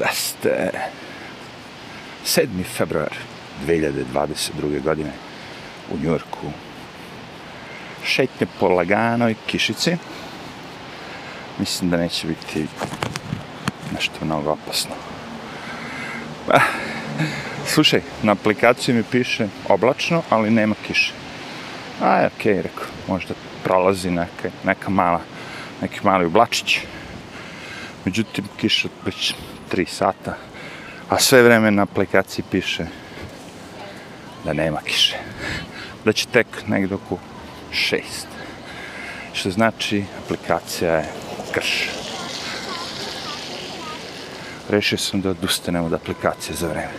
da ste 7. februar 2022. godine u Njurku šetnje po laganoj kišici mislim da neće biti nešto mnogo opasno ah, slušaj na aplikaciji mi piše oblačno ali nema kiše a je okej okay, rekao možda prolazi neka, neka mala neki mali oblačić međutim kiša već 3 sata a sve vreme na aplikaciji piše da nema kiše. Da će tek negdje oko 6 što znači aplikacija je krš. Rešio sam da odustanem od aplikacije za vreme.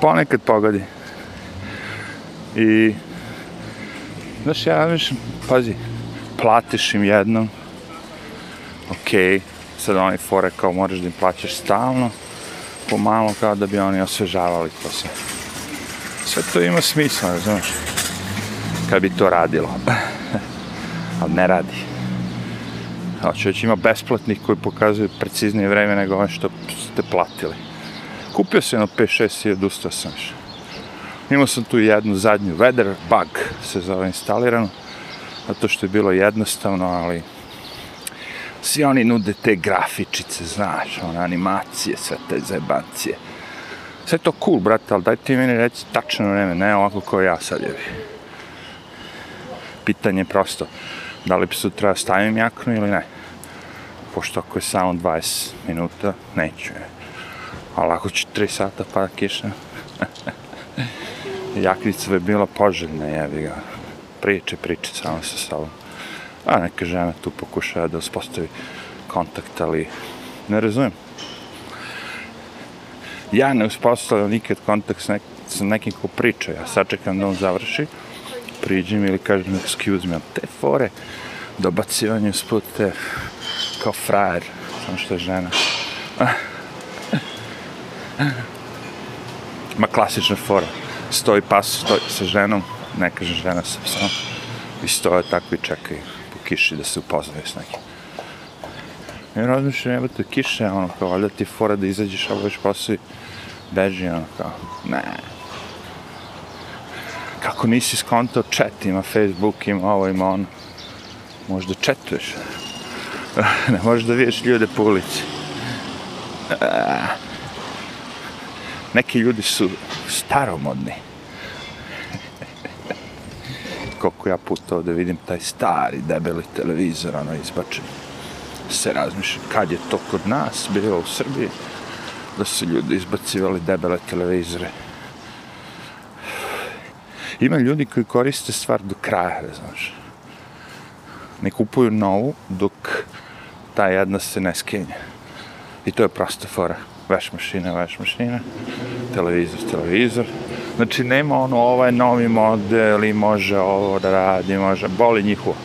Ponekad pogodi. I znaš ja mislim pazi platiš im jednom okay. sad oni fore kao moraš da im plaćaš stalno pomalo kao da bi oni osvežavali to sve sve to ima smisla znaš kad bi to radilo ali ne radi Hoće već ima besplatnih koji pokazuju preciznije vreme nego ono što ste platili. Kupio sam jedno 5-6 i odustao sam još. Imao sam tu jednu zadnju weather bug se zove instalirano. Zato što je bilo jednostavno, ali svi oni nude te grafičice, znaš, one animacije, sve te zajebancije. Sve to cool, brate, ali daj ti meni reći tačno vreme, ne ovako kao ja sad jebi. Pitanje je prosto, da li bi sutra stavim jaknu ili ne. Pošto ako je samo 20 minuta, neću je. Ali ako će 3 sata pada kiša, jaknica bi bila poželjna, jebi ga. Priče, priče samo sa sobom. A neka žena tu pokušava da uspostavi kontakt, ali ne razumijem. Ja ne uspostavljam nikad kontakt s, nek s nekim ko priča, ja sačekam da on završi, priđem ili kažem excuse me, te fore, dobacivanje spod te kao frajer, samo što je žena. Ma klasična fora, stoji pas, stoji sa ženom, ne kaže žena sa psom, i stoje tako i čekaju kiši da se upoznaju s nekim. I razmišljam, evo te kiše, ono kao, valjda ti fora da izađeš, a već posao i beži, ono kao, ne, kako nisi skontao chat, ima Facebook, ima ovo, ima ono. Možda chatuješ. ne možeš da vidiš ljude po ulici. Neki ljudi su staromodni. Koliko ja puta ovde vidim taj stari, debeli televizor, ono, izbačen. Se razmišljam, kad je to kod nas bilo u Srbiji, da su ljudi izbacivali debele televizore ima ljudi koji koriste stvar do kraja, znaš. Ne kupuju novu dok ta jedna se ne skenja. I to je prosta fora. Veš mašina, veš mašina, televizor, televizor. Znači, nema ono, ovaj novi model i može ovo da radi, može, boli njihovo.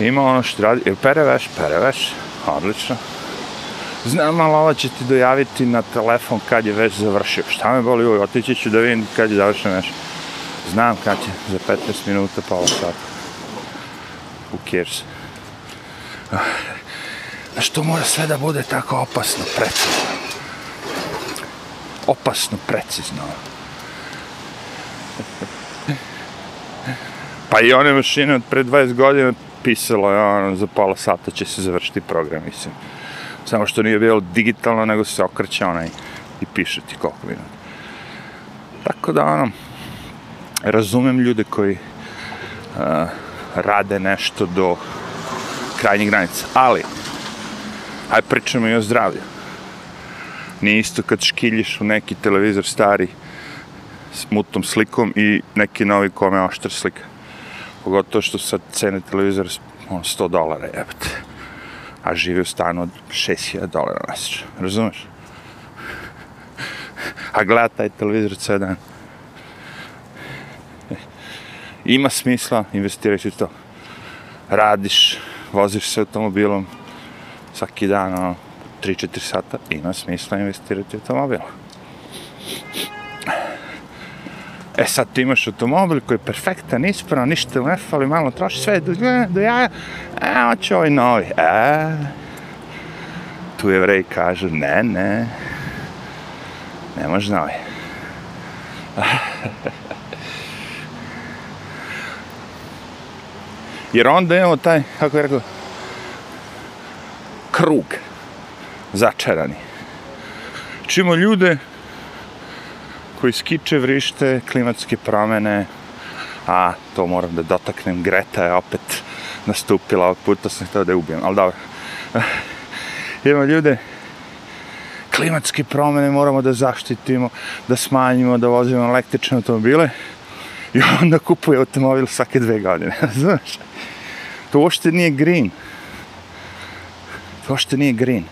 Ima ono što radi, ili pere veš, odlično. Znam, ali ovo će ti dojaviti na telefon kad je već završio. Šta me boli ovo, otići ću da vidim kad je završeno nešto. Znam kad će, za 15 minuta, pola sata. Who cares? Znaš, to mora sve da bude tako opasno, precizno. Opasno, precizno. Pa i one mašine od pre 20 godina pisalo je ono, za pola sata će se završiti program, mislim. Samo što nije bilo digitalno, nego se okreće onaj i piše ti koliko minuta. Tako da, ono, razumem ljude koji uh, rade nešto do krajnjih granica, ali aj pričamo i o zdravlju. Nije isto kad škiljiš u neki televizor stari s mutom slikom i neki novi kome oštra slika. Pogotovo što sad cene televizora on 100 dolara jebate. A živi u stanu od 6000 dolara mjesečno. Razumeš? A gleda taj televizor cijel dan ima smisla, investirati u to. Radiš, voziš se automobilom svaki dan, ono, 3-4 sata, ima smisla investirati u automobil. E sad ti imaš automobil koji je perfektan, ispravan, ništa ne fali, malo troši, sve do, do jaja, e, hoće ovaj novi. E, tu jevreji kažu, ne, ne, ne može novi. Jer onda imamo taj, kako je rekao, krug začarani. Čimo ljude koji skiče vrište, klimatske promene, a to moram da dotaknem, Greta je opet nastupila, ovog puta sam htio da je ubijem, ali dobro. Imamo ljude, klimatske promene moramo da zaštitimo, da smanjimo, da vozimo električne automobile i onda kupuje automobil svake dve godine, znaš? To uopšte nije green. To uopšte nije green.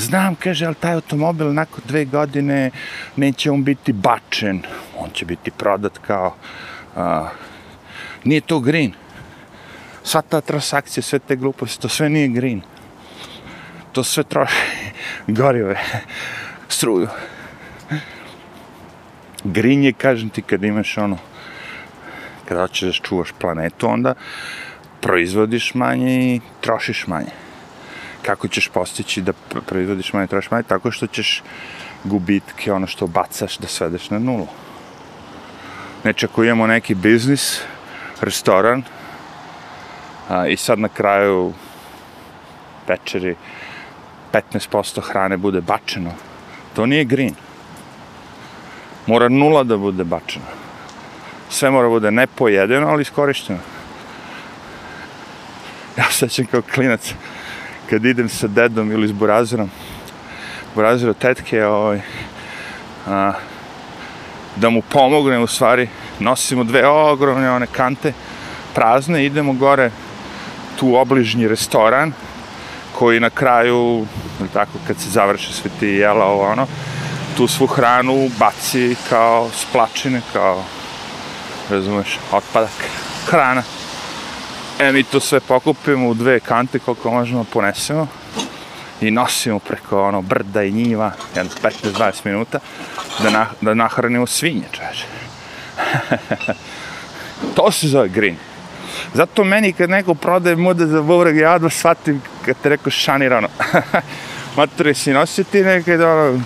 Znam, kaže, ali taj automobil nakon dve godine neće on biti bačen. On će biti prodat kao... Uh, nije to green. Sva ta transakcija, sve te gluposti, to sve nije green. To sve troši gorive, struju. Green je, kažem ti, kad imaš ono, kada hoćeš da čuvaš planetu, onda proizvodiš manje i trošiš manje. Kako ćeš postići da proizvodiš manje trošiš manje? Tako što ćeš gubitke, ono što bacaš, da svedeš na nulu. Znači, ako imamo neki biznis, restoran, a, i sad na kraju večeri 15% hrane bude bačeno, to nije green. Mora nula da bude bačeno. Sve mora bude ne pojedeno, ali iskorišteno ja sećam kao klinac kad idem sa dedom ili s burazerom burazerom tetke ovaj, a, da mu pomogne u stvari nosimo dve ogromne one kante prazne idemo gore tu obližnji restoran koji na kraju tako kad se završi sve ti jela ovo ono tu svu hranu baci kao splačine kao razumeš otpadak hrana E, mi to sve pokupimo u dve kante koliko možemo ponesemo i nosimo preko ono brda i njiva, jedno 15-20 minuta, da, na, da nahranimo svinje, čaže. to se zove green. Zato meni kad neko prodaje muda za bubreg, ja odmah shvatim kad te rekao šanirano. Matore, si nosio ti nekaj, ono,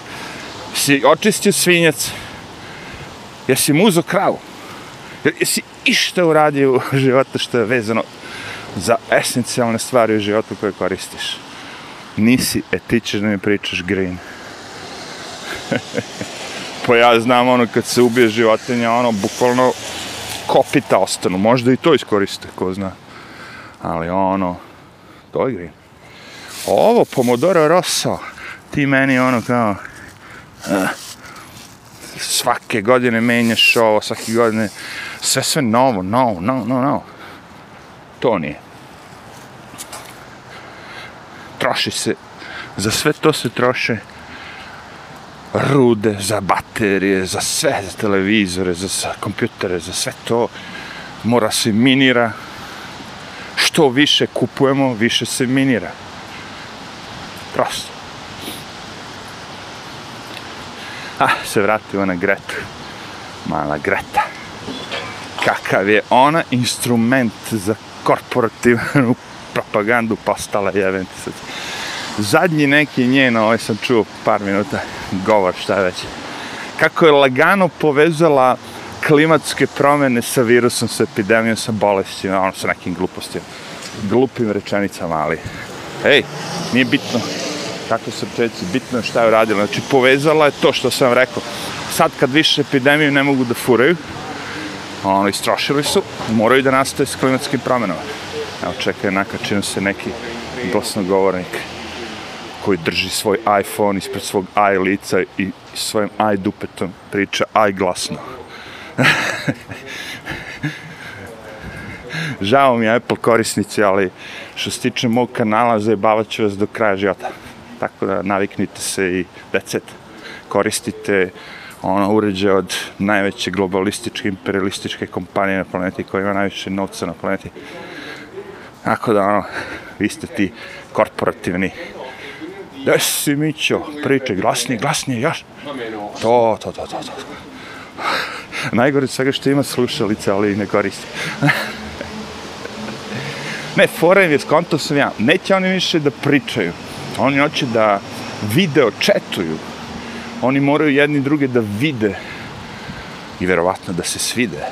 si očistio svinjac, jesi muzo kravu, jesi išta uradio u životu što je vezano za esencijalne stvari u životu koje koristiš. Nisi, e ti ćeš da mi pričaš green. pa ja znam ono kad se ubije životinja, ono bukvalno kopita ostanu. Možda i to iskoriste, ko zna. Ali ono, to je green. Ovo, pomodoro rosso, ti meni ono kao, uh, svake godine menjaš ovo, svake godine, sve sve novo, novo, novo, novo, novo. To nije. Troši se, za sve to se troše rude, za baterije, za sve, za televizore, za, za kompjutere, za sve to mora se minira. Što više kupujemo, više se minira. Prosto. Ah, se vratimo na Gretu. Mala Greta. Kakav je ona instrument za korporativnu propagandu postala jevent sad. Zadnji neki njen, ovaj sam čuo par minuta, govor šta već. Kako je lagano povezala klimatske promene sa virusom, sa epidemijom, sa bolestima, ono sa nekim glupostima. Glupim rečenicama, ali... Ej, nije bitno kako se čeći, bitno je šta je uradila. Znači, povezala je to što sam rekao. Sad kad više epidemiju ne mogu da furaju, ono, istrošili su, moraju da nastaje s klimatskim promenama. Evo, čekaj, nakačio se neki glasnogovornik koji drži svoj iPhone ispred svog i lica i svojim i dupetom priča i glasno. Žao mi je Apple korisnici, ali što se tiče mog kanala, zajebavat ću vas do kraja života. Tako da naviknite se i decet. Koristite ono uređe od najveće globalističke, imperialističke kompanije na planeti koja ima najviše novca na planeti. Tako da, ono, vi ste ti korporativni. Gde si, Mićo? Priče, glasnije, glasnije, još. To, to, to, to, to. Najgore svega što ima slušalice, ali ne koristi. ne, fora im je, skonto sam ja, neće oni više da pričaju. Oni hoće da video četuju. Oni moraju jedni druge da vide i verovatno da se svide.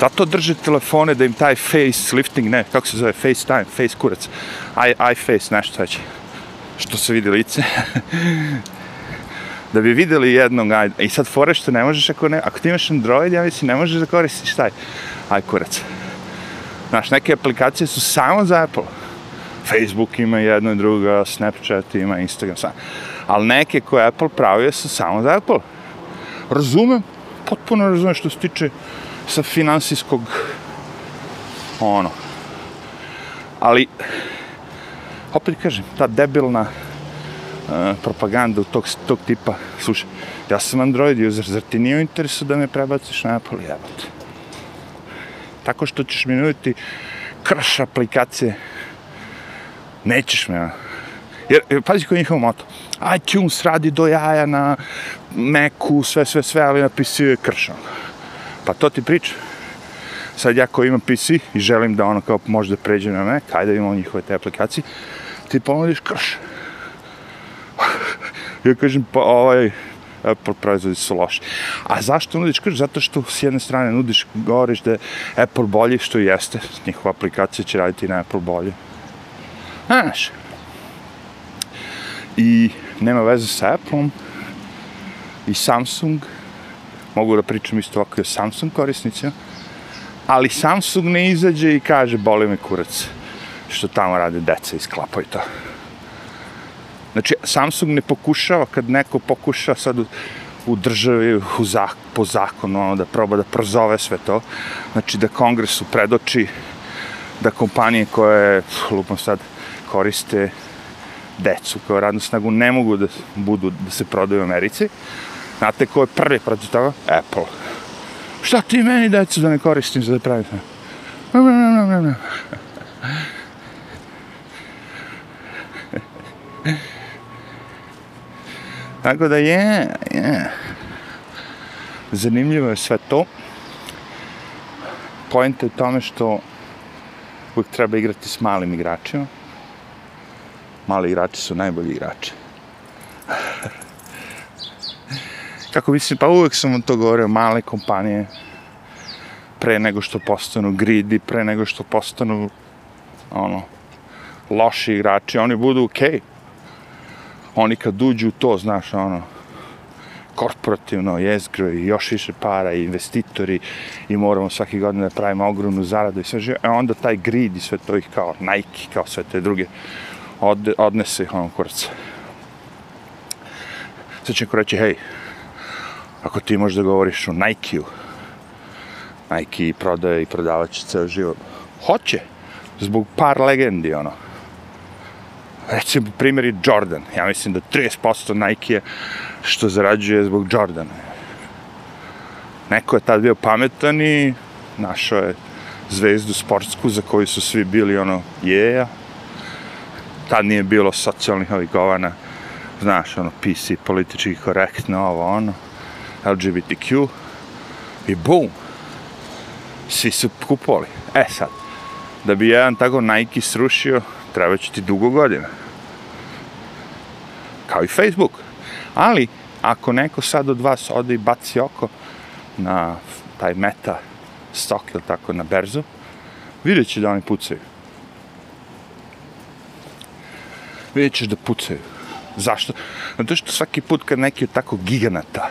Zato drže telefone da im taj face lifting, ne, kako se zove, FaceTime, face kurac, eye, eye face, nešto već, što se vidi lice. da bi videli jednog, aj, i sad fore što ne možeš, ako, ne, ako ti imaš Android, ja mislim, ne možeš da koristiš taj aj kurac. Znaš, neke aplikacije su samo za Apple. Facebook ima jedno i drugo, Snapchat ima, Instagram, samo. Ali neke koje Apple pravio su samo za Apple. Razumem, potpuno razumem što se tiče sa finansijskog ono. Ali, opet kažem, ta debilna uh, propaganda tog, tog tipa, slušaj, ja sam Android user, zar ti nije u interesu da me prebaciš na Apple, jebate? Tako što ćeš mi nuditi krš aplikacije, nećeš me, Jer, pazi koji je njihov moto. iTunes radi do jaja na Macu, sve, sve, sve, ali napisuje kršan. Pa to ti priča. Sad ja koji imam PC i želim da ono kao možda pređe na Mac, ajde da imamo njihove te aplikacije, ti ponudiš krš. ja kažem, pa ovaj, Apple proizvodi su loši. A zašto nudiš krš? Zato što s jedne strane nudiš, govoriš da je Apple bolji, što jeste. Njihova aplikacija će raditi na Apple bolje. Znaš. I nema veze sa Appleom i Samsung mogu da pričam isto ovako o Samsung korisnicima, ali Samsung ne izađe i kaže boli me kurac što tamo rade deca i sklapaju to. Znači, Samsung ne pokušava kad neko pokuša sad u, u državi u zak, po zakonu ono, da proba da prozove sve to, znači da kongresu predoči da kompanije koje, lupam sad, koriste decu kao radnu snagu ne mogu da budu da se prodaju u Americi, Znate ko je prvi protiv toga? Apple. Šta ti meni decu da ne koristim za da pravim? Ne. Tako da je, je. Zanimljivo je sve to. Pojenta je u tome što uvijek treba igrati s malim igračima. Mali igrači su najbolji igrači kako mislim, pa uvek sam vam to govorio, male kompanije, pre nego što postanu gridi, pre nego što postanu, ono, loši igrači, oni budu okej. Okay. Oni kad uđu to, znaš, ono, korporativno, jezgro i još više para i investitori i moramo svaki godin da pravimo ogromnu zaradu i sve žive, e onda taj grid i sve to ih kao Nike, kao sve te druge od, odnese ih ono kurac. Sad će reći, hej, ako ti možda govoriš o Nike-u, Nike prodaje i prodavaće ceo život. Hoće, zbog par legendi, ono. Recimo, primjer je Jordan. Ja mislim da 30% Nike-a što zarađuje zbog Jordana. Neko je tad bio pametan i našao je zvezdu sportsku za koju su svi bili ono, jeja. Tad nije bilo socijalnih ovih govana, znaš, ono, PC, politički korektno, ovo, ono. LGBTQ i bum, svi su kupovali. E sad, da bi jedan tako Nike srušio, treba će ti dugo godina. Kao i Facebook. Ali, ako neko sad od vas ode i baci oko na taj meta stok ili tako na berzu, vidjet će da oni pucaju. Vidjet ćeš da pucaju. Zašto? Zato što svaki put kad neki od tako giganata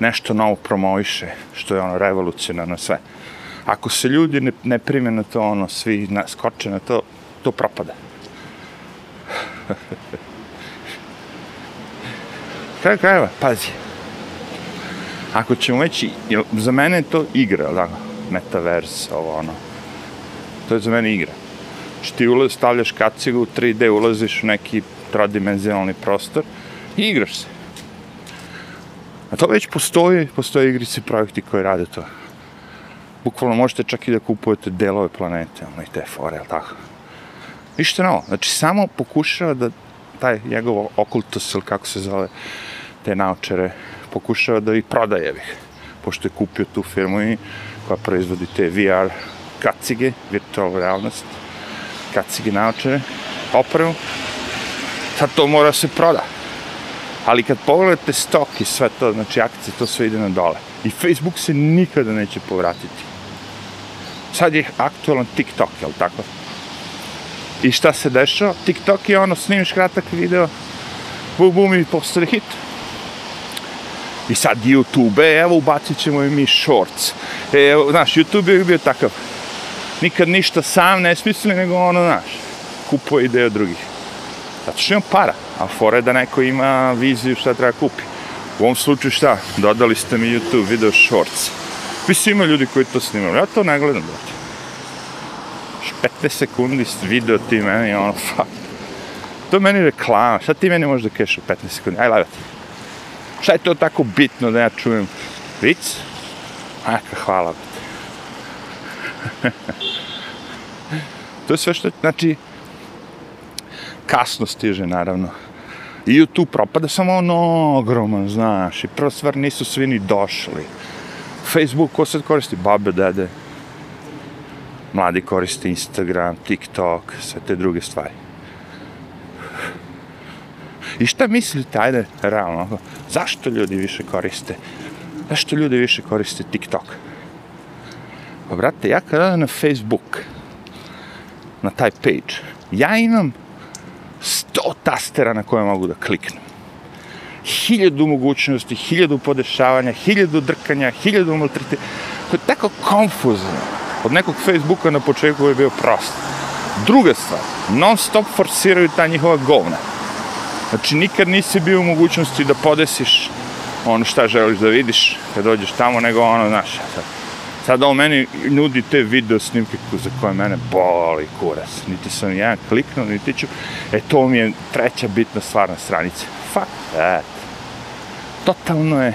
nešto novo promoviše, što je ono revolucionarno sve. Ako se ljudi ne, ne prime na to, ono, svi na, skoče na to, to propada. Kraj krajeva, pazi. Ako ćemo već, za mene je to igra, da, metaverse, ovo ono. To je za mene igra. Znači ti ulaz, stavljaš kacigu u 3D, ulaziš u neki trodimenzionalni prostor i igraš se. A to već postoji, postoje igrice projekti koji rade to. Bukvalno možete čak i da kupujete delove planete, ono i te fore, ali tako. Ništa novo. Znači, samo pokušava da taj njegov okultus ili kako se zove, te naočare, pokušava da ih prodaje ih. Pošto je kupio tu firmu i koja proizvodi te VR kacige, virtualnu realnost, kacige naočare, opremu, sad to mora se proda. Ali kad pogledate stok i sve to, znači akcije, to sve ide na dole. I Facebook se nikada neće povratiti. Sad je aktualan TikTok, jel tako? I šta se dešava? TikTok je ono, snimiš kratak video, bum bum i postane hit. I sad YouTube, evo ubacit ćemo i mi shorts. E, evo, znaš, YouTube je bio takav. Nikad ništa sam ne smisli, nego ono, znaš, kupuje ideje od drugih. Zato što imam para, a fora je da neko ima viziju šta treba kupi. U ovom slučaju šta? Dodali ste mi YouTube video shorts. Mislim, ima ljudi koji to snimaju. Ja to ne gledam, brate. 15 sekundi video ti meni, ono, fuck. To meni reklama. Šta ti meni možeš da kažeš u 15 sekundi? Aj, lagati. Šta je to tako bitno da ja čujem? Vic? Aka, hvala. to je sve što, znači, kasno stiže, naravno. I YouTube propada samo ono ogroman, znaš, i prva stvar nisu svi ni došli. Facebook, ko sad koristi? Babe, dede. Mladi koriste Instagram, TikTok, sve te druge stvari. I šta mislite, ajde, realno, zašto ljudi više koriste? Zašto ljudi više koriste TikTok? Pa, brate, ja kada na Facebook, na taj page, ja imam sto tastera na koje mogu da kliknem. Hiljadu mogućnosti, hiljadu podešavanja, hiljadu drkanja, hiljadu maltrete. To je tako konfuzno. Od nekog Facebooka na početku je bio prost. Druga stvar, non stop forsiraju ta njihova govna. Znači, nikad nisi bio u mogućnosti da podesiš ono šta želiš da vidiš kad dođeš tamo, nego ono, znaš, sad, sad on meni nudi te video snimke za koje mene boli kurac. Niti sam jedan kliknuo, niti ću, e, to mi je treća bitna stvar na stranici. Fuck that. Totalno je.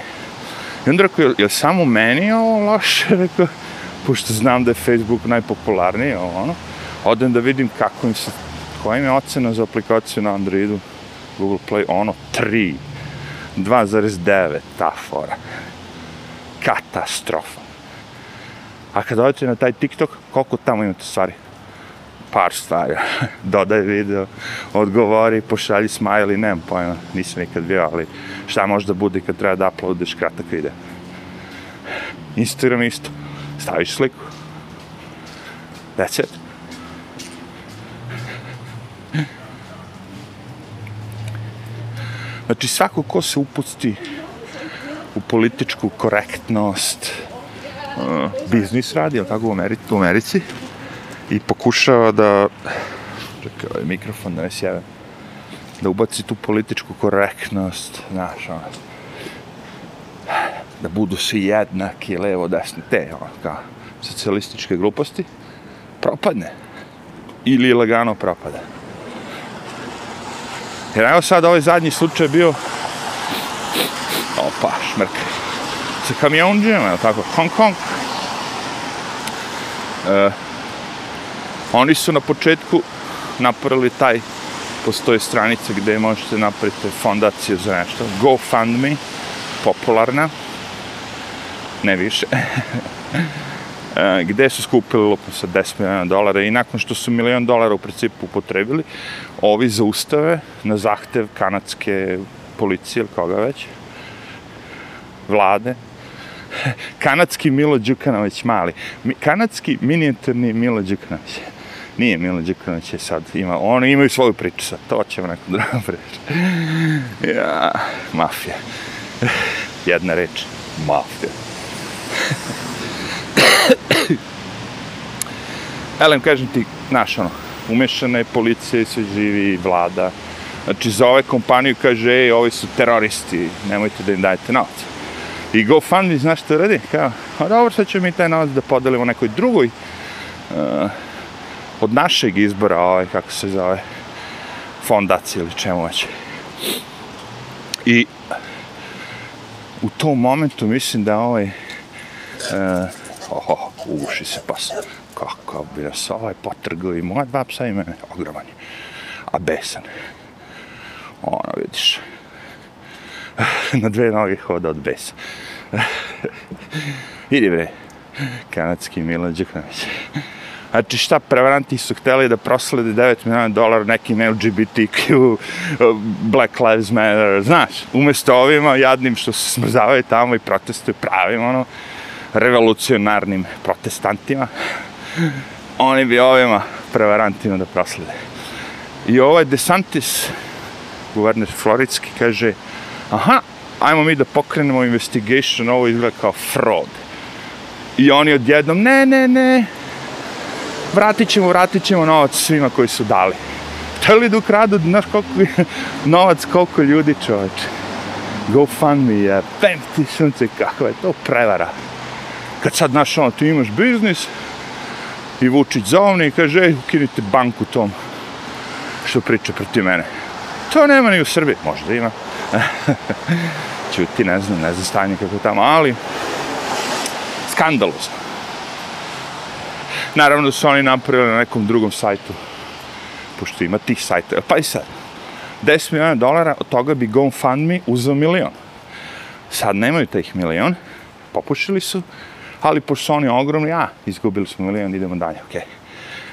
I onda rekao, je, je samo meni ovo loše? Rekao, pošto znam da je Facebook najpopularniji, ono, odem da vidim kako im se, koja im je ocena za aplikaciju na Androidu, Google Play, ono, 3, 2,9, ta fora. Katastrofa. A kad odete na taj TikTok, koliko tamo imate stvari? Par stvari. Dodaj video, odgovori, pošalji smiley, nemam pojma, nisam nikad bio, ali šta može da bude kad treba da uploadiš kratak video. Instagram isto. Staviš sliku. That's it. Znači, svako ko se upusti u političku korektnost, uh, biznis radi, ali tako u Americi, u Americi, i pokušava da, čekaj, ovaj mikrofon da ne sjeve, da ubaci tu političku korektnost, znaš, ono, da budu svi jednaki, levo, desni, te, ono, kao, socijalističke gluposti, propadne. Ili lagano propada. Jer evo sad ovaj zadnji slučaj bio opa, šmrk sa kamionđima, je tako, Hong Kong. E, oni su na početku napravili taj, postoje stranica gde možete napraviti fondaciju za nešto, GoFundMe, popularna, ne više, e, gde su skupili lupo sa 10 miliona dolara i nakon što su milion dolara u principu upotrebili, ovi zaustave na zahtev kanadske policije ili koga već, vlade, kanadski Milo Đukanović mali, kanadski minijaturni Milo Đukanović. Nije Milo Đukanović je sad, ima, oni imaju svoju priču sad, to ćemo neku drugu priču. Ja, mafija. Jedna reč, mafija. Elem, kažem ti, znaš, ono, umešana je policija i sve živi, vlada. Znači, za ove kompaniju kaže, ej, ovi su teroristi, nemojte da im dajete novac. I GoFundMe, znaš što radi? Kao, a dobro, sad ćemo mi taj novac da podelimo nekoj drugoj uh, od našeg izbora, ovaj, kako se zove, fondacije ili čemu već. I u tom momentu mislim da ovaj uh, oh, oh, uši se pas kako bi nas ovaj potrgao i moja dva psa i mene ogroman je a besan Ono, vidiš. Na dve noge hoda od besa. Idi bre, kanadski Milo Đukanović. Znači šta, prevaranti su hteli da proslede 9 miliona dolara nekim LGBTQ, Black Lives Matter, znaš, umjesto ovima jadnim što se smrzavaju tamo i protestuju pravim, ono, revolucionarnim protestantima, oni bi ovima prevarantima da proslede. I ovaj DeSantis, guverner Floridski, kaže, aha, ajmo mi da pokrenemo investigation, ovo izgleda kao fraud. I oni odjednom, ne, ne, ne, vratit ćemo, vratit ćemo novac svima koji su dali. Hteli da ukradu, znaš koliko novac, koliko ljudi čoveče. GoFundMe je, pem ti sunce, kako je to prevara. Kad sad, znaš, ono, ti imaš biznis i Vučić zovni i kaže, ej, ukinite banku tom što priča protiv mene. To nema ni u Srbiji, možda ima. Čuti, ne znam, ne znam stanje kako tamo, ali skandalozno. Naravno da su oni napravili na nekom drugom sajtu, pošto ima tih sajta. Pa i sad, 10 miliona dolara, od toga bi GoFundMe uzao milion. Sad nemaju tih milion, popušili su, ali pošto su oni ogromni, a, izgubili smo milion, idemo dalje, okej. Okay.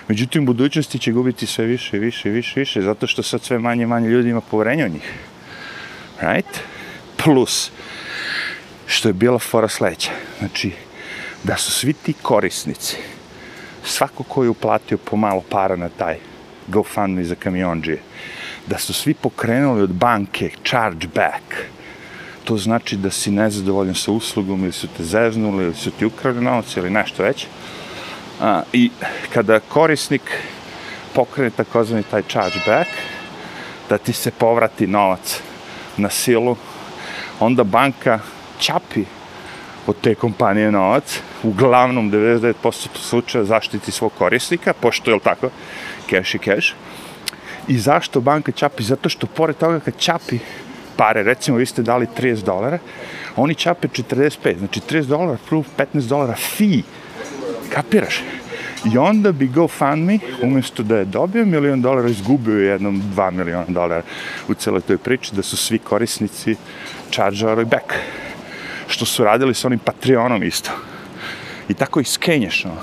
Međutim, u budućnosti će gubiti sve više, više, više, više, zato što sad sve manje, manje ljudi ima poverenja u njih. Right? Plus, što je bila fora sledeća. Znači, da su svi ti korisnici, svako ko je uplatio pomalo para na taj GoFundMe za kamionđije, da su svi pokrenuli od banke chargeback, to znači da si nezadovoljan sa uslugom ili su te zeznuli ili su ti ukrali novac ili nešto već. A, I kada korisnik pokrene takozvani taj chargeback, da ti se povrati novac na silu, onda banka čapi od te kompanije novac, uglavnom 99% slučaja zaštiti svog korisnika, pošto je tako, cash i cash. I zašto banka čapi? Zato što pored toga kad čapi pare, recimo vi ste dali 30 dolara, oni čape 45, znači 30 dolara plus 15 dolara fee. Kapiraš? I onda bi GoFundMe, umjesto da je dobio milion dolara, izgubio jednom 2 miliona dolara u celoj toj priči, da su svi korisnici chargeovali back. Što su radili s onim Patreonom isto. I tako ih skenješ, no.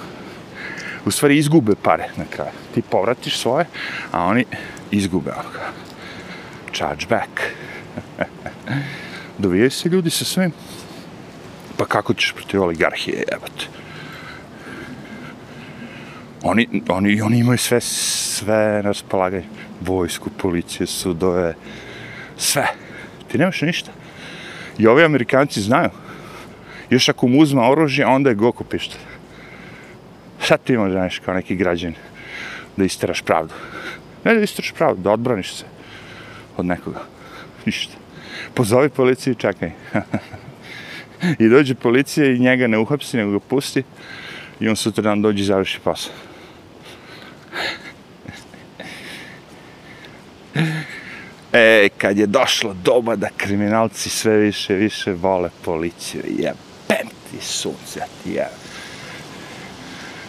U stvari izgube pare na kraju. Ti povratiš svoje, a oni izgube onoga. Charge back. Dovijaju se ljudi sa svim. Pa kako ćeš protiv oligarhije, jebate? Oni, oni, oni imaju sve, sve na raspolaganje. Vojsku, policije, sudove, sve. Ti nemaš ništa. I ovi Amerikanci znaju. Još ako mu uzma oružje, onda je goku pišta. Šta ti imaš, znaš, kao neki građan, da isteraš pravdu? Ne da isteraš pravdu, da odbraniš se od nekoga. Ništa. Pozovi policiju i čekaj. I dođe policija i njega ne uhapsi, nego ga pusti i on sutra dan dođe i završi posao. E, kad je došlo doba da kriminalci sve više, više vole policiju, jebem ti sunce, ti je.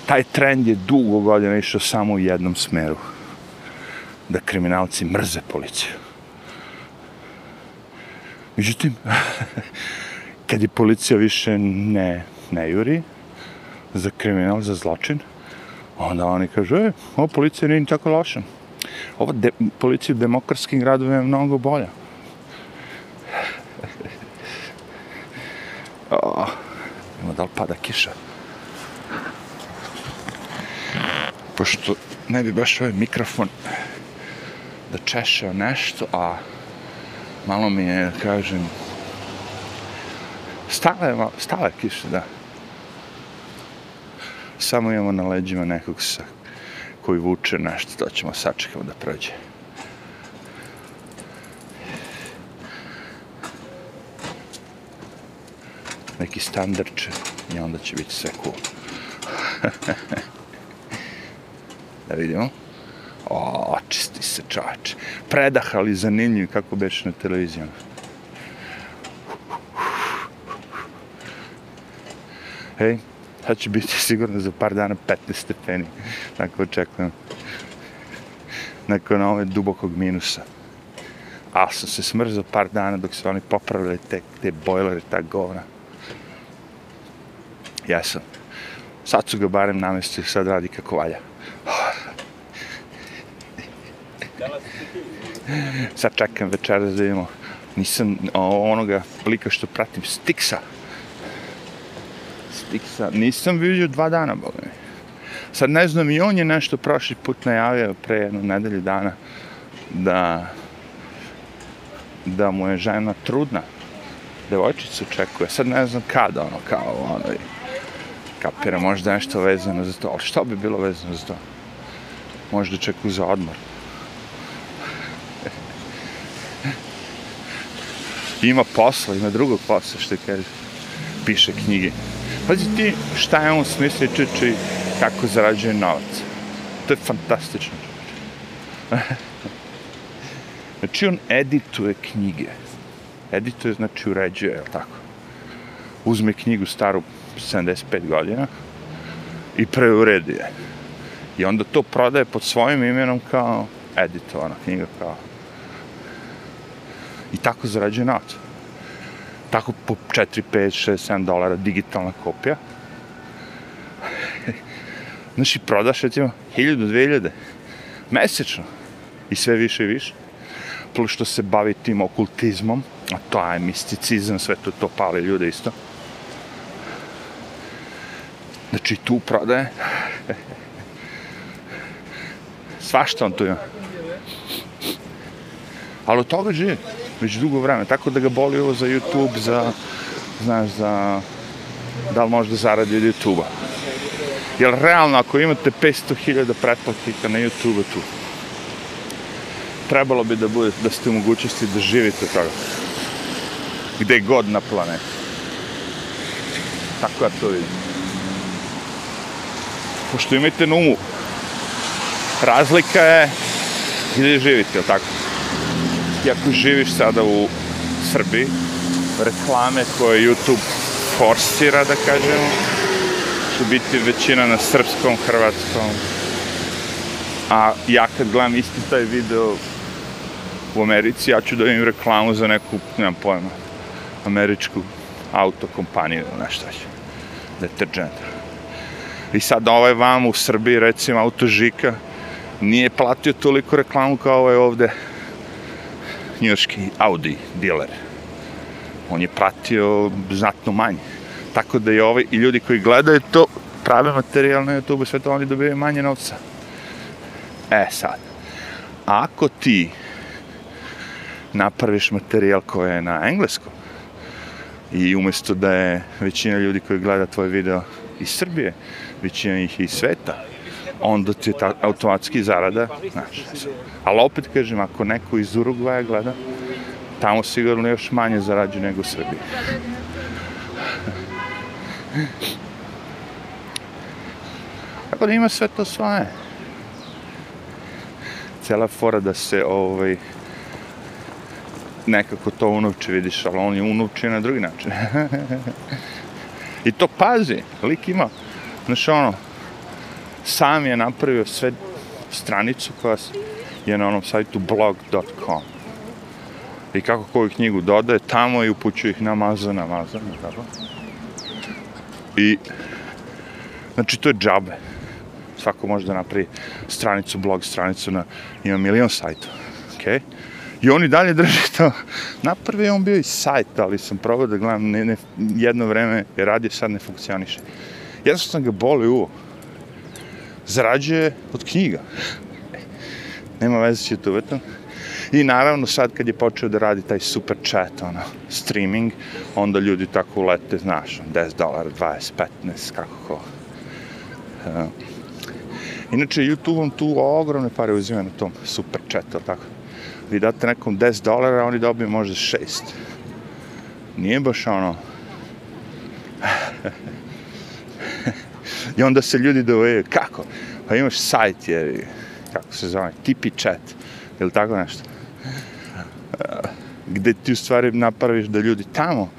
Taj trend je dugo godina išao samo u jednom smeru. Da kriminalci mrze policiju. Međutim, kad je policija više ne, ne juri za kriminal, za zločin, onda oni kažu, e, ovo policija nije tako loša. Ova de, policija u demokratskim gradovima je mnogo bolja. oh, ima da li pada kiša? Pošto ne bi baš ovaj mikrofon da češeo nešto, a malo mi je, kažem, stala je, stala je kiša, da. Samo imamo na leđima nekog sa koji vuče nešto, to ćemo sačekamo da prođe. Neki standardče i onda će biti sve cool. da vidimo. O, očisti se čovječ. Predah, ali zanimljiv kako beš na televizijama. Hej, sad će biti sigurno za par dana 15 stepeni. Tako očekujem. Nakon ove dubokog minusa. Ali sam se smrzao par dana dok su oni popravili te, te bojlere, ta govna. Jesam. Sad su ga barem namestili, sad radi kako valja. Sad čekam večeras da vidimo. Nisam onoga lika što pratim, Stixa. Stixa. Nisam vidio dva dana, boga mi. Sad ne znam, i on je nešto prošli put najavio pre jednu nedelju dana da da mu je žena trudna. Devojčicu čekuje. Sad ne znam kada, ono, kao, ono, i kapira, možda nešto vezano za to. Ali što bi bilo vezano za to? Možda čekaju za odmor. ima posla, ima drugog posla, što kaže, piše knjige. Pazi ti šta je on smislio čeče kako zarađuje novac. To je fantastično. znači on edituje knjige. Edituje znači uređuje, je tako? Uzme knjigu staru 75 godina i preuredi je. I onda to prodaje pod svojim imenom kao editovana knjiga, kao i tako zarađuje novac. Tako po 4, 5, 6, 7 dolara digitalna kopija. Znači, prodaš recimo 1000, 2000 mesečno i sve više i više. Plus što se bavi tim okultizmom, a to je misticizam, sve to, to pali ljude isto. Znači, tu prodaje. Svašta on tu ima. Ali od toga živi već dugo vreme, tako da ga boli ovo za YouTube, za, znaš, za, da li može da zaradi od YouTube-a. Jer realno, ako imate 500.000 pretplatnika na YouTube-u tu, trebalo bi da bude, da ste u mogućnosti da živite toga. Gde god na planetu. Tako ja to vidim. Pošto imate na umu, razlika je gde živite, tako? Ti ako živiš sada u Srbiji, reklame koje YouTube forsira, da kažemo, će biti većina na srpskom, hrvatskom. A ja kad gledam isti taj video u Americi, ja ću da vidim reklamu za neku, nemam pojma, američku autokompaniju ili nešto će. Deterđent. I sad ovaj vam u Srbiji, recimo, autožika, nije platio toliko reklamu kao ovaj ovde njurški Audi dealer. On je pratio znatno manje. Tako da i ovaj, i ljudi koji gledaju to, prave materijal na YouTube, sve to oni dobijaju manje novca. E sad, ako ti napraviš materijal koji je na engleskom i umjesto da je većina ljudi koji gleda tvoj video iz Srbije, većina ih iz sveta, onda ti ta automatski zarada, znači, ali opet kažem, ako neko iz Urugvaja gleda, tamo sigurno još manje zarađuje nego u Srbiji. Tako da ima sve to svoje. Cela fora da se ovaj, nekako to unovče, vidiš, ali on je unovče na drugi način. I to pazi, lik ima, znaš ono, sam je napravio sve stranicu koja je na onom sajtu blog.com i kako koju knjigu dodaje tamo i upućuje ih na Amazon, Amazon, tako. I, znači, to je džabe. Svako može da napravi stranicu, blog stranicu na, ima milion sajta, okej? Okay? I oni dalje drže to. Naprvi je on bio i sajt, ali sam probao da gledam, ne, ne, jedno vreme je radio, sad ne funkcioniše. Jednostavno ga boli uvo zarađuje od knjiga. Nema veze će to vetom. I naravno sad kad je počeo da radi taj super chat, ono, streaming, onda ljudi tako ulete, znaš, 10 dolara, 20, 15, kako ko. Uh, inače, YouTube-om tu ogromne pare uzima na tom super chatu, tako. Vi date nekom 10 dolara, oni dobiju možda 6. Nije baš ono... I onda se ljudi dovejaju, kako? Pa imaš sajt, jer, kako se zove, tipi chat, ili tako nešto. Gde ti u stvari napraviš da ljudi tamo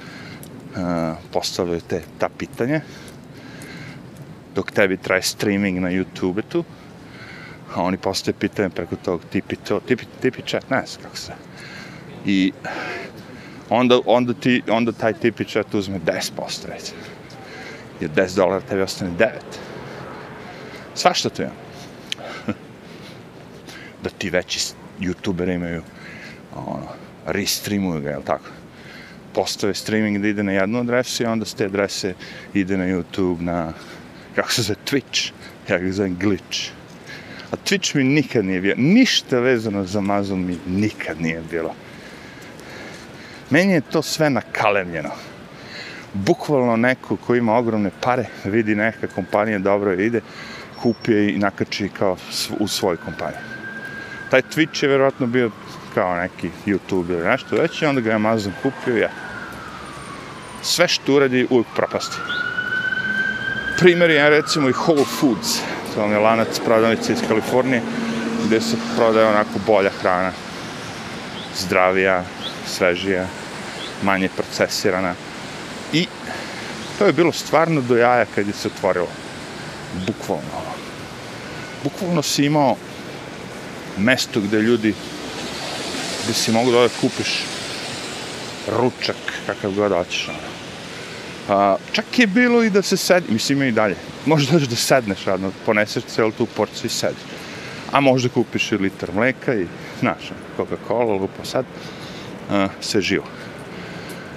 postavljaju te, ta pitanja, dok tebi traje streaming na YouTube tu, a oni postave pitanje preko tog tipi to, tipi, tipi chat, ne znam kako se. I onda, onda, ti, onda taj tipić eto uzme 10% recimo. Od 10 dolara tebi ostane 9. Svašta to ima. da ti veći youtuberi imaju ono, restreamuju ga, jel tako? Postave streaming da ide na jednu adresu i onda s te adrese ide na YouTube, na, kako se zove, Twitch. Ja ga zovem Glitch. A Twitch mi nikad nije bio, ništa vezano za Amazon mi nikad nije bilo. Meni je to sve nakalemljeno. Bukvalno neko ko ima ogromne pare, vidi neka kompanija dobro ide, kupi je i nakači kao u svoj kompaniji. Taj Twitch je vjerojatno bio kao neki YouTube ili nešto već i onda ga je Amazon kupio ja. Sve što uradi uvijek propasti. Primjer je recimo i Whole Foods, to vam je lanac prodavnice iz Kalifornije, gdje se prodaje onako bolja hrana, zdravija, svežija, manje procesirana. I to je bilo stvarno do jaja kad je se otvorilo. Bukvalno. Bukvalno si imao mesto gde ljudi gde si mogu da kupiš ručak kakav god hoćeš. A, čak je bilo i da se sedi, mislim i dalje, možda dođeš da sedneš radno, poneseš celu tu porciju i sediš. A možda kupiš i litar mleka i, znaš, Coca-Cola, lupo sad, a, sve živo.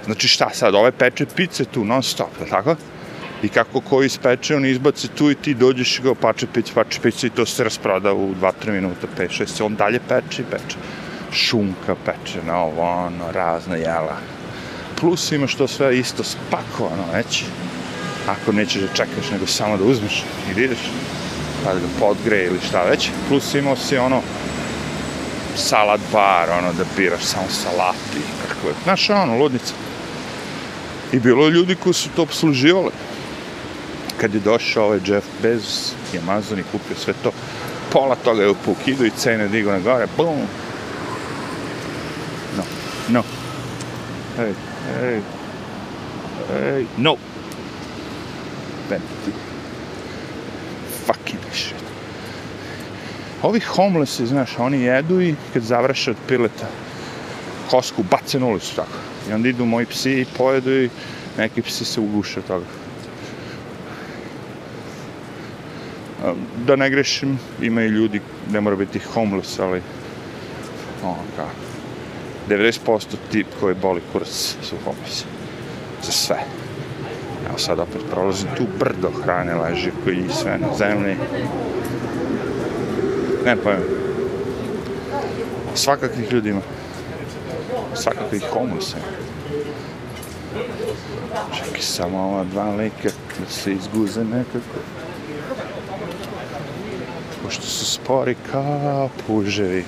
Znači šta sad, ove peče pice tu non stop, tako? I kako koji ispeče, on izbaci tu i ti dođeš i ga pače pice, pače pice i to se rasproda u 2-3 minuta, 5-6, on dalje peče i peče. Šunka peče, na ovo, ono, razna jela. Plus ima što sve isto spakovano već. Ako nećeš da čekaš, nego samo da uzmeš i da ideš, pa da ga podgreje ili šta već. Plus imao si ono, salad bar, ono, da biraš samo salati, kako je. Znaš, ono, ludnica. I bilo je ljudi koji su to obsluživali. Kad je došao ovaj Jeff Bezos i Amazon i kupio sve to, pola toga je u pukidu i cene digo na gore, bum. No, no. Ej, ej, ej, no. Benti. Fucking shit. Ovi homelessi, znaš, oni jedu i kad završe od pileta kosku, bace na ulicu tako. I onda idu moji psi i pojedu i neki psi se uguše od toga. Da ne grešim, ima i ljudi, ne mora biti homeless, ali ono kao, 90% tip koji boli kurac su homeless. Za sve. Evo sad opet prolazim tu brdo hrane leži koji sve na zemlji. Ne pojem. Svakakvih ljudi ima. Svakakvih homelessa ima. Čekaj samo ova dva lika da se izguze nekako. Pošto su spori kao puževi.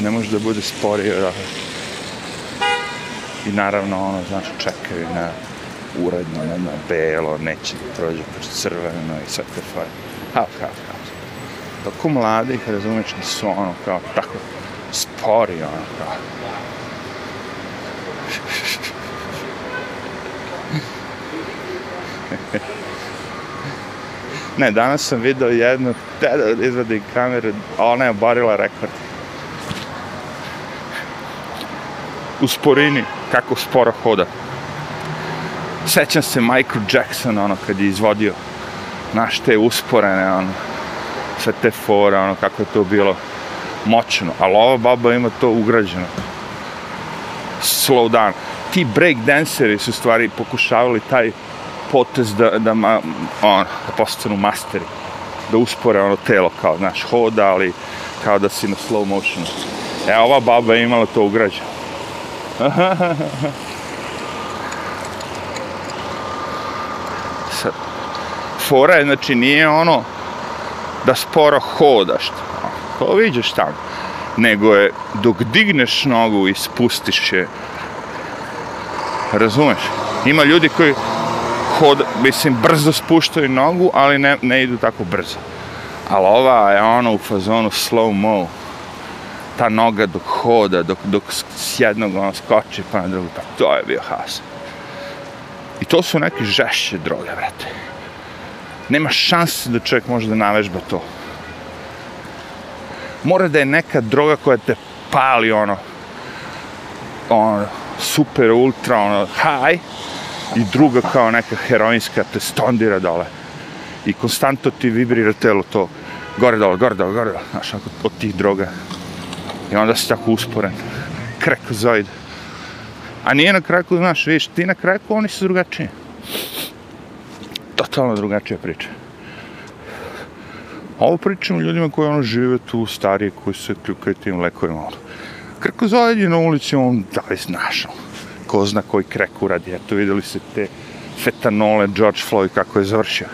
Ne može da bude spori da... I naravno, ono, znaš, čekaju na uredno, na, na belo, neće da prođe kroz crveno i sve te fare. Hao, hao, hao. Tako mladi, razumeš, da su ono, kao, tako spori, ono, kao. Ne, danas sam video jednu, te da izvadi kameru, a ona je obarila rekord. U sporini, kako sporo hoda. Sećam se Michael Jackson, ono, kad je izvodio naš te usporene, ono, sve te fore, ono, kako je to bilo moćno. Ali ova baba ima to ugrađeno. Slow down. Ti break danceri su stvari pokušavali taj potez da, da, ma, on, da postanu masteri, da uspore ono telo, kao, znaš, hoda, ali kao da si na slow motionu. E, ova baba je imala to ugrađeno. Sad, fora je, znači, nije ono da sporo hodaš, to vidiš tamo, nego je dok digneš nogu i spustiš je, razumeš? Ima ljudi koji mislim, brzo spuštaju nogu, ali ne, ne idu tako brzo. Ali ova je ono u fazonu slow mo. Ta noga dok hoda, dok, dok s jednog ono skoči pa na drugu, pa to je bio has. I to su neke žešće droge, vrete. Nema šanse da čovjek može da navežba to. Mora da je neka droga koja te pali ono ono, super ultra, ono, high, i druga kao neka heroinska te stondira dole. I konstantno ti vibrira telo to, gore dole, gore dole, gore dole, znaš, od tih droga. I onda si tako usporen. Krekozoid. A nije na kraku, znaš, vidiš, ti na kraku, oni su drugačiji. Totalno drugačija priča. Ovo pričam ljudima koji ono žive tu, starije, koji se kljukaju tim lekovima. Krekozoid je na ulici, on da li znaš, ko zna koji krek uradi. Eto, videli se te fetanole, George Floyd, kako je završio.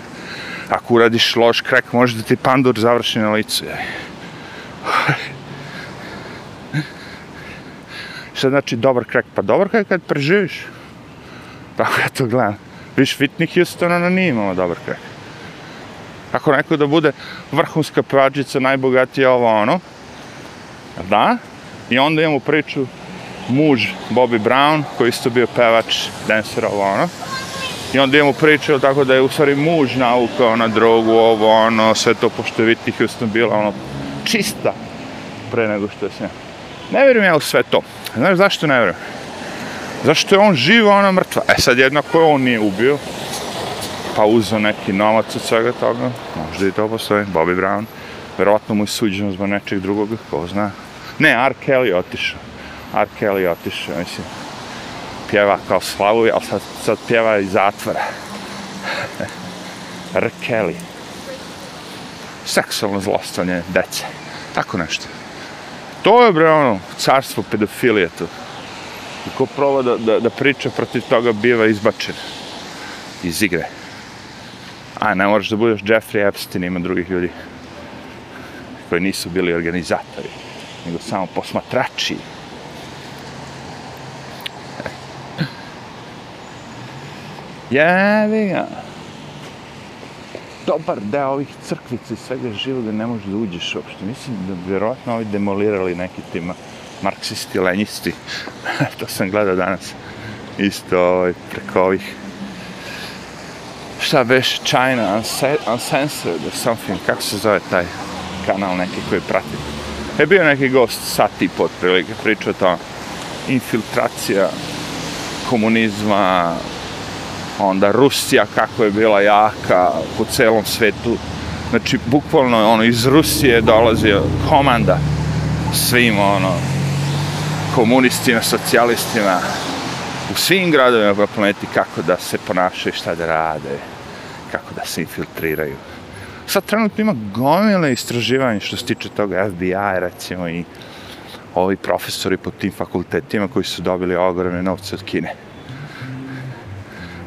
Ako uradiš loš krek, može da ti pandur završi na licu. Jaj. Šta znači dobar krek? Pa dobar krek kad preživiš. Tako ja to gledam. Viš, Whitney Houston, ona nije imala dobar krek. Ako neko da bude vrhunska pevačica, najbogatija ovo ono, da, i onda imamo priču muž Bobby Brown, koji isto bio pevač, dancer, ovo ono, I onda imamo priču, tako da je u stvari muž naukao na drogu, ovo, ono, sve to, pošto je Whitney Houston bila, ono, čista pre nego što je sve. Ne vjerujem ja u sve to. Znaš zašto ne vjerujem? Zašto je on živo, ona mrtva. E sad jednako je on nije ubio, pa uzeo neki novac od svega toga, možda i to postoji, Bobby Brown, verovatno mu je suđeno zbog nečeg drugog, ko zna. Ne, R. Kelly je otišao. R. Kelly otišao, mislim, pjeva kao slavu, ali sad, sad pjeva iz zatvora. R. Kelly. Seksualno zlostavljanje dece. Tako nešto. To je, bre, ono, carstvo pedofilije tu. I ko proba da, da, da priča protiv toga biva izbačen iz igre. A, ne moraš da budeš Jeffrey Epstein, ima drugih ljudi koji nisu bili organizatori, nego samo posmatrači. Jevi ga. Dobar deo ovih crkvica i svega živoga ne možeš da uđeš uopšte. Mislim da vjerovatno ovi demolirali neki tima marksisti, lenjisti. to sam gledao danas. Isto ovaj, preko ovih šta beš China Uncensored or something, kako se zove taj kanal neki koji prati. Je bio neki gost sat i po otprilike, pričao to infiltracija komunizma, onda Rusija kako je bila jaka po celom svetu. Znači, bukvalno, ono, iz Rusije dolazio komanda svim, ono, komunistima, socijalistima, u svim gradovima po planeti kako da se ponašaju, šta da rade, kako da se infiltriraju. Sad trenutno ima gomile istraživanja što se tiče toga FBI, recimo, i ovi profesori po tim fakultetima koji su dobili ogromne novce od Kine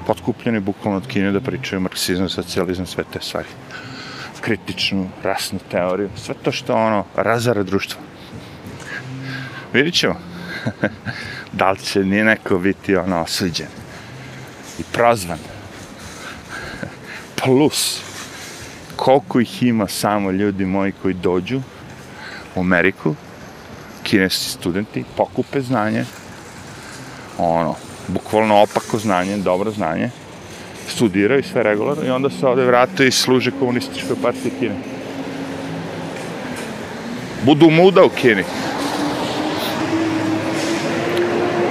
potkupljeni bukvalno od Kine da pričaju marksizam, socijalizam, sve te stvari. Kritičnu, rasnu teoriju, sve to što ono razara društvo. Vidit ćemo. da li će nije neko biti ono osuđen i prozvan. Plus, koliko ih ima samo ljudi moji koji dođu u Ameriku, kineski studenti, pokupe znanje, ono, bukvalno opako znanje, dobro znanje, studiraju sve regularno i onda se ovde vrate i služe komunističkoj partiji Kine. Budu muda u Kini.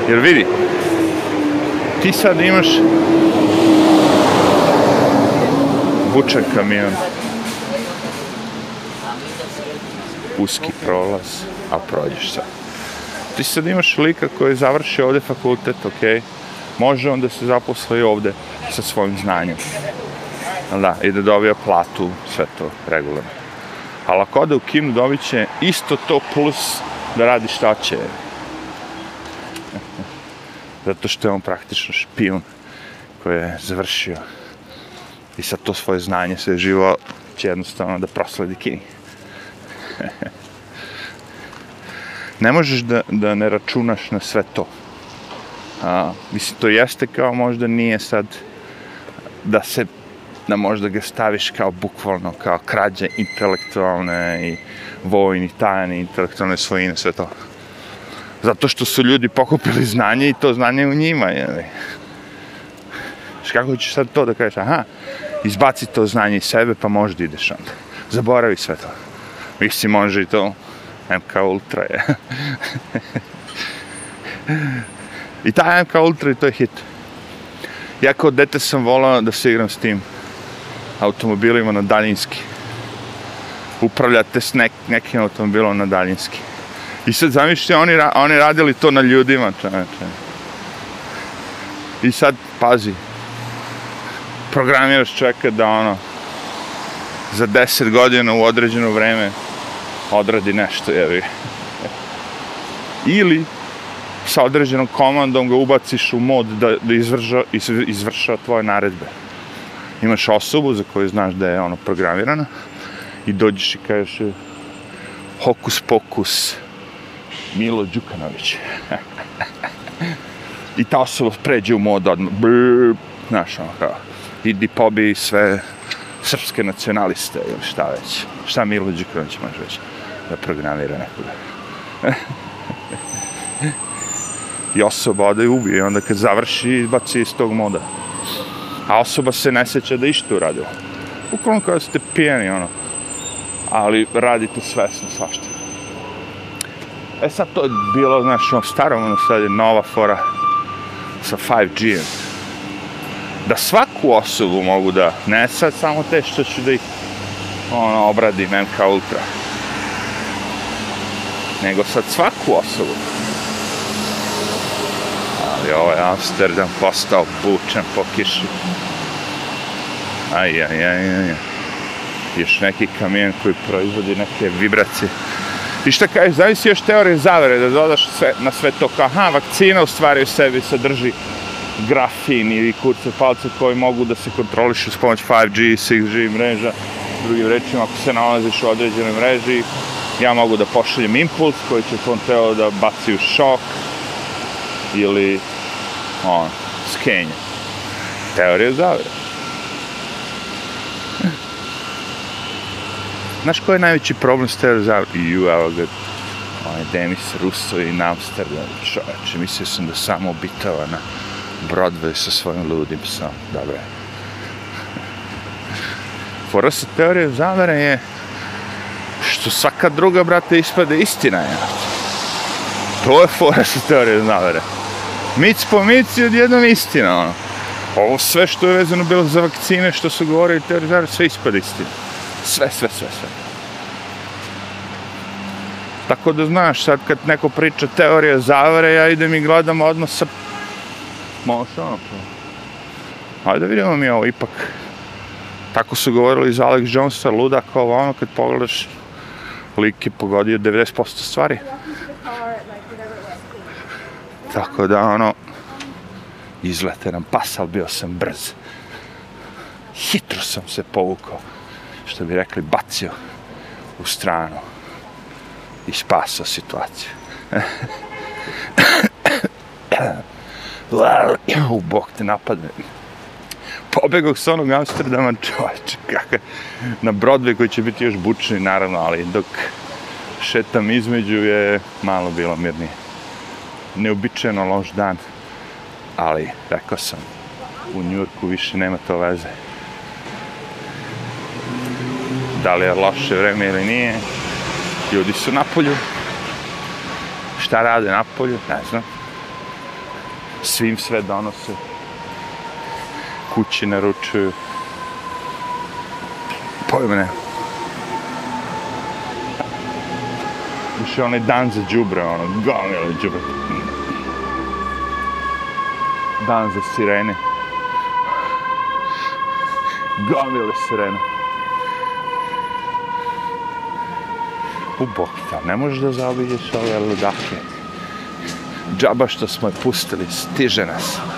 Jer vidi, ti sad imaš vučan kamion, uski prolaz, a prođeš sad ti sad imaš lika koji završi ovde fakultet, ok, može on da se zaposli ovde sa svojim znanjem. Da, i da dobija platu, sve to regularno. Ali ako ode u kinu, dobit će isto to plus da radi šta će. Zato što je on praktično špijun koji je završio i sad to svoje znanje, sve živo će jednostavno da prosledi kini. ne možeš da, da ne računaš na sve to. A, mislim, to jeste kao možda nije sad da se da možda ga staviš kao bukvalno, kao krađe intelektualne i vojni, tajne, intelektualne svojine, sve to. Zato što su ljudi pokupili znanje i to znanje u njima, je Što kako ćeš sad to da kažeš, aha, izbaci to znanje iz sebe, pa možda ideš onda. Zaboravi sve to. Mislim, može i to MK Ultra je. I taj MK Ultra i to je hit. Ja kao dete sam volao da se igram s tim automobilima na daljinski. Upravljate s nek, nekim automobilom na daljinski. I sad zamišljate, oni, ra- oni radili to na ljudima, čoveče. I sad, pazi, programiraš čovjeka da ono, za 10 godina u određeno vreme odradi nešto, jevi. Ili sa određenom komandom ga ubaciš u mod da, da izvrža, izv- izvršava tvoje naredbe. Imaš osobu za koju znaš da je ono programirana i dođeš i kažeš hokus pokus Milo Đukanović. I ta osoba pređe u mod odmah. Brrr, znaš, ono kao, idi pobi sve srpske nacionaliste ili šta već. Šta Milo Đukanović može već da programira nekoga. I osoba ode i ubije, onda kad završi, izbaci iz tog moda. A osoba se ne seća da išto uradila. Ukolom kada ste pijeni, ono. Ali radite svesno svašta. E sad to je bilo, znaš, ono staro, ono sad je nova fora sa 5G-em. Da svaku osobu mogu da, ne sad samo te što ću da ih ono, obradim MK Ultra. Nego sad svaku osobu. Ali ovaj Amsterdam postao bučan po kiši. Aj, aj, aj, aj. Još neki kamion koji proizvodi neke vibracije. I šta kažeš, zavisi još teorije zavere, da dodaš sve, na sve to kao, aha, vakcina u stvari u sebi sadrži grafin ili kurce palce koji mogu da se kontrolišu s pomoć 5G, 6G mreža. Drugim rečima, ako se nalaziš u određenoj mreži, ja mogu da pošaljem impuls koji će tom telo da baci u šok ili on, skenje. Teorija zavere. Znaš koji je najveći problem s teorijom zavere? Ju, evo ga, onaj Denis Russo i Amsterdam, čoveče, mislio sam da samo obitava na Broadway sa svojim ludim psom, dobro. Fora sa teorijom zavere je što svaka druga, brate, ispade istina, je. To je fora sa teorijom zavere. Mic po mici odjednom istina, ono. Ovo sve što je vezano bilo za vakcine, što su govorili teorije zavere, sve ispada istina. Sve, sve, sve, sve. Tako da znaš, sad kad neko priča teorije zavere, ja idem i gledam odmah sa... Može ono, pa. Ajde da vidimo mi ovo, ipak. Tako su govorili za Alex Jonesa, luda kao ono, kad pogledaš, lik je pogodio 90% stvari. Tako da, ono, izlete nam pas, bio sam brz. Hitro sam se povukao, što bi rekli, bacio u stranu i spasao situaciju. U bok te napadne. Pobegao s onog Amsterdama, čovječe, kakav, na Broadway koji će biti još bučni, naravno, ali dok šetam između je malo bilo mirnije. Neobičajeno loš dan, ali rekao sam, u Njurku više nema to veze. Da li je loše vreme ili nije, ljudi su na polju. Šta rade na polju, ne znam. Svim sve donose. Kući naručuju. Pojma ne. Više onaj dan za džubre, ono, gomile džubre. Dan za sirene. Gomile sirene. U bok, tam ne možeš da zaobiđeš ove ludake. Džaba što smo je pustili, stiže nas.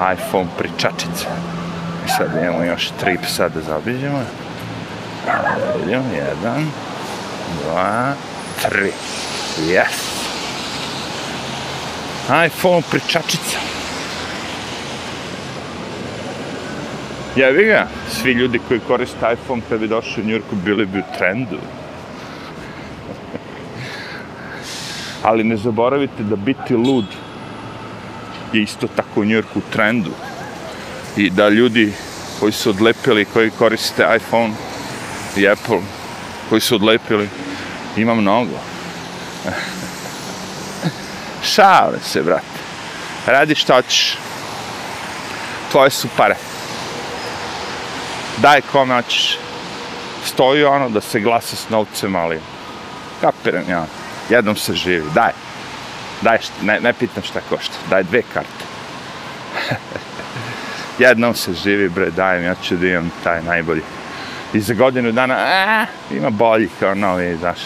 iPhone pričačica. I sad imamo još tri psa da zaobiđemo. Vidimo, jedan, dva, tri. Yes! iPhone pričačica. Jevi ga, svi ljudi koji koriste iPhone kad bi došli u Njurku bili bi u trendu. ali ne zaboravite da biti lud je isto tako u Njujorku u trendu i da ljudi koji su odlepili, koji koriste iPhone i Apple, koji su odlepili, ima mnogo. Šalim se, brate. Radi šta hoćeš. Tvoje su pare. Daj kome hoćeš. Stoji ono da se glasa s novcem, ali kapiram ja. Jednom se živi, daj. Daj, ne, ne pitam šta košta. Daj dve karte. Jednom se živi, bre, dajem, ja ću da imam taj najbolji. I za godinu dana, a, ima bolji kao novi, znaš.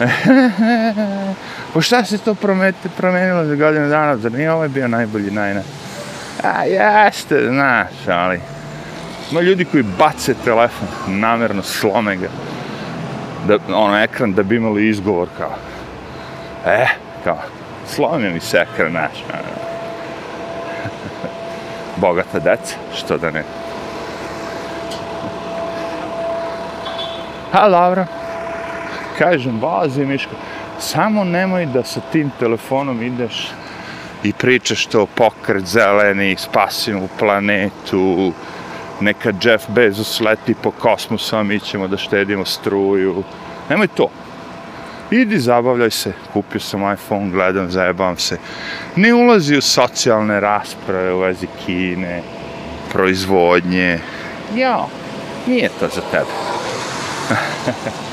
po šta se to promete, promenilo za godinu dana, zar nije ovaj bio najbolji, najna? A, jeste, znaš, ali... Ima ljudi koji bace telefon, namjerno slome ga. Da, ono, ekran, da bi imali izgovor kao... E, kao, slomio mi se ekran, znaš. Bogata deca, što da ne. A, dobro. Kažem, vozi Miško, samo nemoj da sa tim telefonom ideš i pričaš to pokret zeleni, spasimo planetu, neka Jeff Bezos leti po kosmosu, a mi ćemo da štedimo struju. Nemoj to. Idi, zabavljaj se, kupio sam iPhone, gledam, zajebavam se. Ne ulazi u socijalne rasprave u vezi Kine, proizvodnje. Ja, nije to za tebe.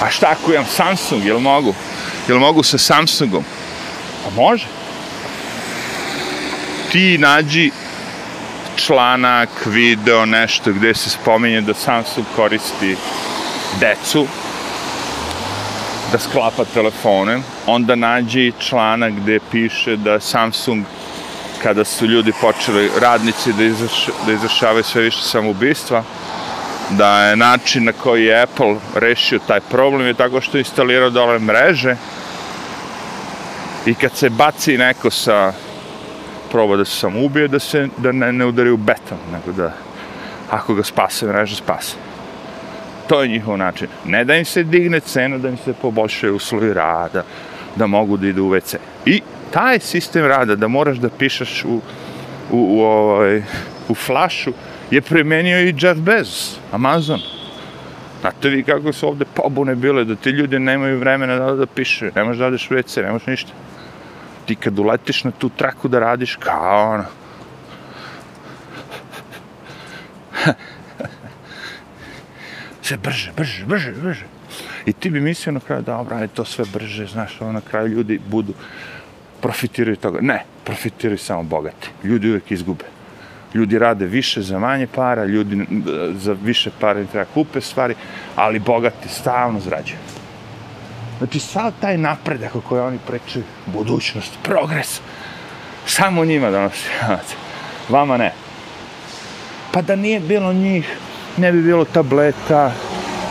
A šta ako imam Samsung, jel mogu? Jel mogu sa Samsungom? Pa može. Ti nađi članak, video, nešto gdje se spominje da Samsung koristi decu da sklapa telefone, onda nađi članak gdje piše da Samsung kada su ljudi počeli, radnici, da, izraš, da izrašavaju sve više samoubistva, da je način na koji je Apple rešio taj problem je tako što je instalirao dole mreže i kad se baci neko sa proba da se samo ubije, da se da ne, ne udari u beton, nego da ako ga spase mreža, spase. To je njihov način. Ne da im se digne cena, da im se poboljšaju uslovi rada, da mogu da idu u WC. I taj sistem rada, da moraš da pišeš u, u, u, ovaj, u flašu, je primenio i Jeff Bezos, Amazon. Znate vi kako su ovde pobune bile, da ti ljudi nemaju vremena da, da piše, ne možeš da odeš u WC, ne možeš ništa. Ti kad uletiš na tu traku da radiš, kao ono, sve brže, brže, brže, brže. I ti bi mislio na kraju, dobro, je to sve brže, znaš, ono na kraju ljudi budu, profitiraju toga. Ne, profitiraju samo bogati. Ljudi uvijek izgube. Ljudi rade više za manje para, ljudi za više para treba kupe stvari, ali bogati stalno zrađuju. Znači, sav taj napredak o kojoj oni prečuju, budućnost, progres, samo njima donosi. Vama ne. Pa da nije bilo njih, ne bi bilo tableta,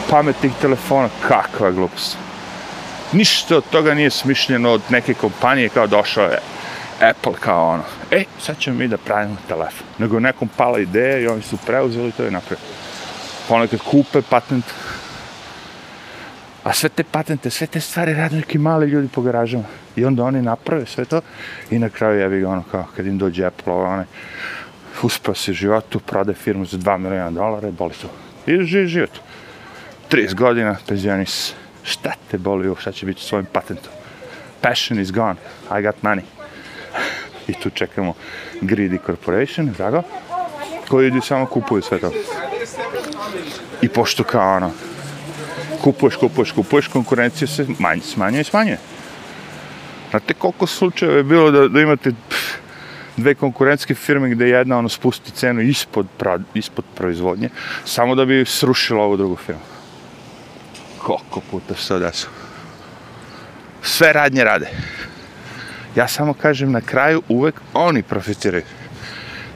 pametnih telefona, kakva glupost. Ništa od toga nije smišljeno od neke kompanije kao došao je Apple kao ono. E, sad ćemo mi da pravimo telefon. Nego nekom pala ideja i oni su preuzeli to i napravili. Ponekad kupe patent. A sve te patente, sve te stvari rade neki mali ljudi po garažama. I onda oni naprave sve to i na kraju jebi ga ono kao kad im dođe Apple, onaj uspeo se životu, prode firmu za 2 miliona dolara i boli to. I živi život. 30 godina, penzionis. Šta te boli, šta će biti svojim patentom? Passion is gone. I got money. I tu čekamo Greedy Corporation, drago, koji ljudi samo kupuju sve to. I pošto kao ono, kupuješ, kupuješ, kupuješ, konkurencija se manj, smanjuje i smanjuje. Znate koliko slučajeva je bilo da, da imate pff, dve konkurentske firme gde jedna ono spusti cenu ispod, pra, ispod proizvodnje, samo da bi srušila ovu drugu firmu. Koliko puta se to? Sve radnje rade. Ja samo kažem na kraju uvek oni profitiraju.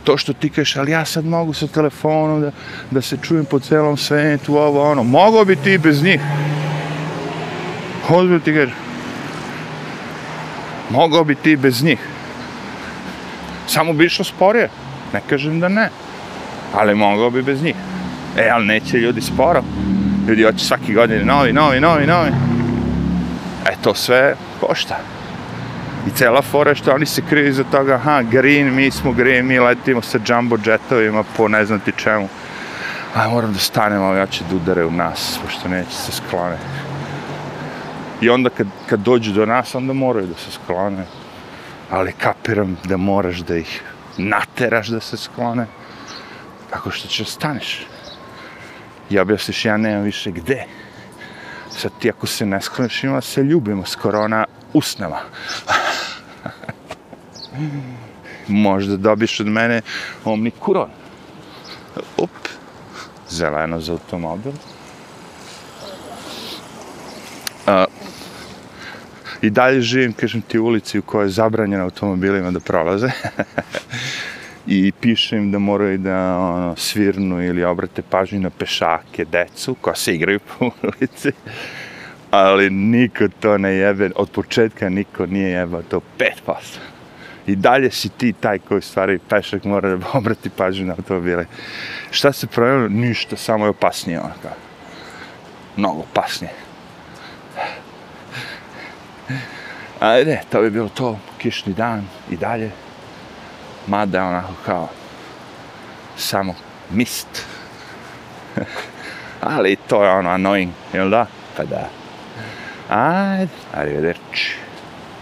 To što ti kažeš, ali ja sad mogu sa telefonom da, da se čujem po celom svetu, ovo, ono. Mogo bi ti bez njih. Ozbilj ti kažeš. Mogo bi ti bez njih. Samo bi išlo sporije. Ne kažem da ne. Ali mogao bi bez njih. E, ali neće ljudi sporo. Ljudi hoće svaki godin novi, novi, novi, novi. E, to sve košta. I cela fora što oni se kriju iza toga, aha, green, mi smo green, mi letimo sa jumbo jetovima po ne znam ti čemu. A moram da stanemo, ja će da udare u nas, pošto neće se sklone. I onda kad, kad dođu do nas, onda moraju da se sklone. Ali kapiram da moraš da ih nateraš da se sklone. Tako što će staneš. I objasniš, ja nemam više gde. Sad ti ako se ne skloniš, ima se ljubimo s korona usnama. Možda dobiješ od mene omni kuron. Up. Zeleno za automobil. A, I dalje živim, kažem ti, ulici u kojoj je zabranjeno automobilima da prolaze. I piše im da moraju da ono, svirnu ili obrate pažnju na pešake, decu koja se igraju po ulici. Ali niko to ne jebe, od početka niko nije jebao to 5%. I dalje si ti taj koji stvari pešak mora da obrati pažnju na automobile. Šta se promijenilo? Ništa, samo je opasnije ono kao. Mnogo opasnije. Ajde, to bi bilo to, kišni dan i dalje. Mada onako kao samo mist. Ali to je ono annoying, jel da? Pa da. Ajde, arrivederci.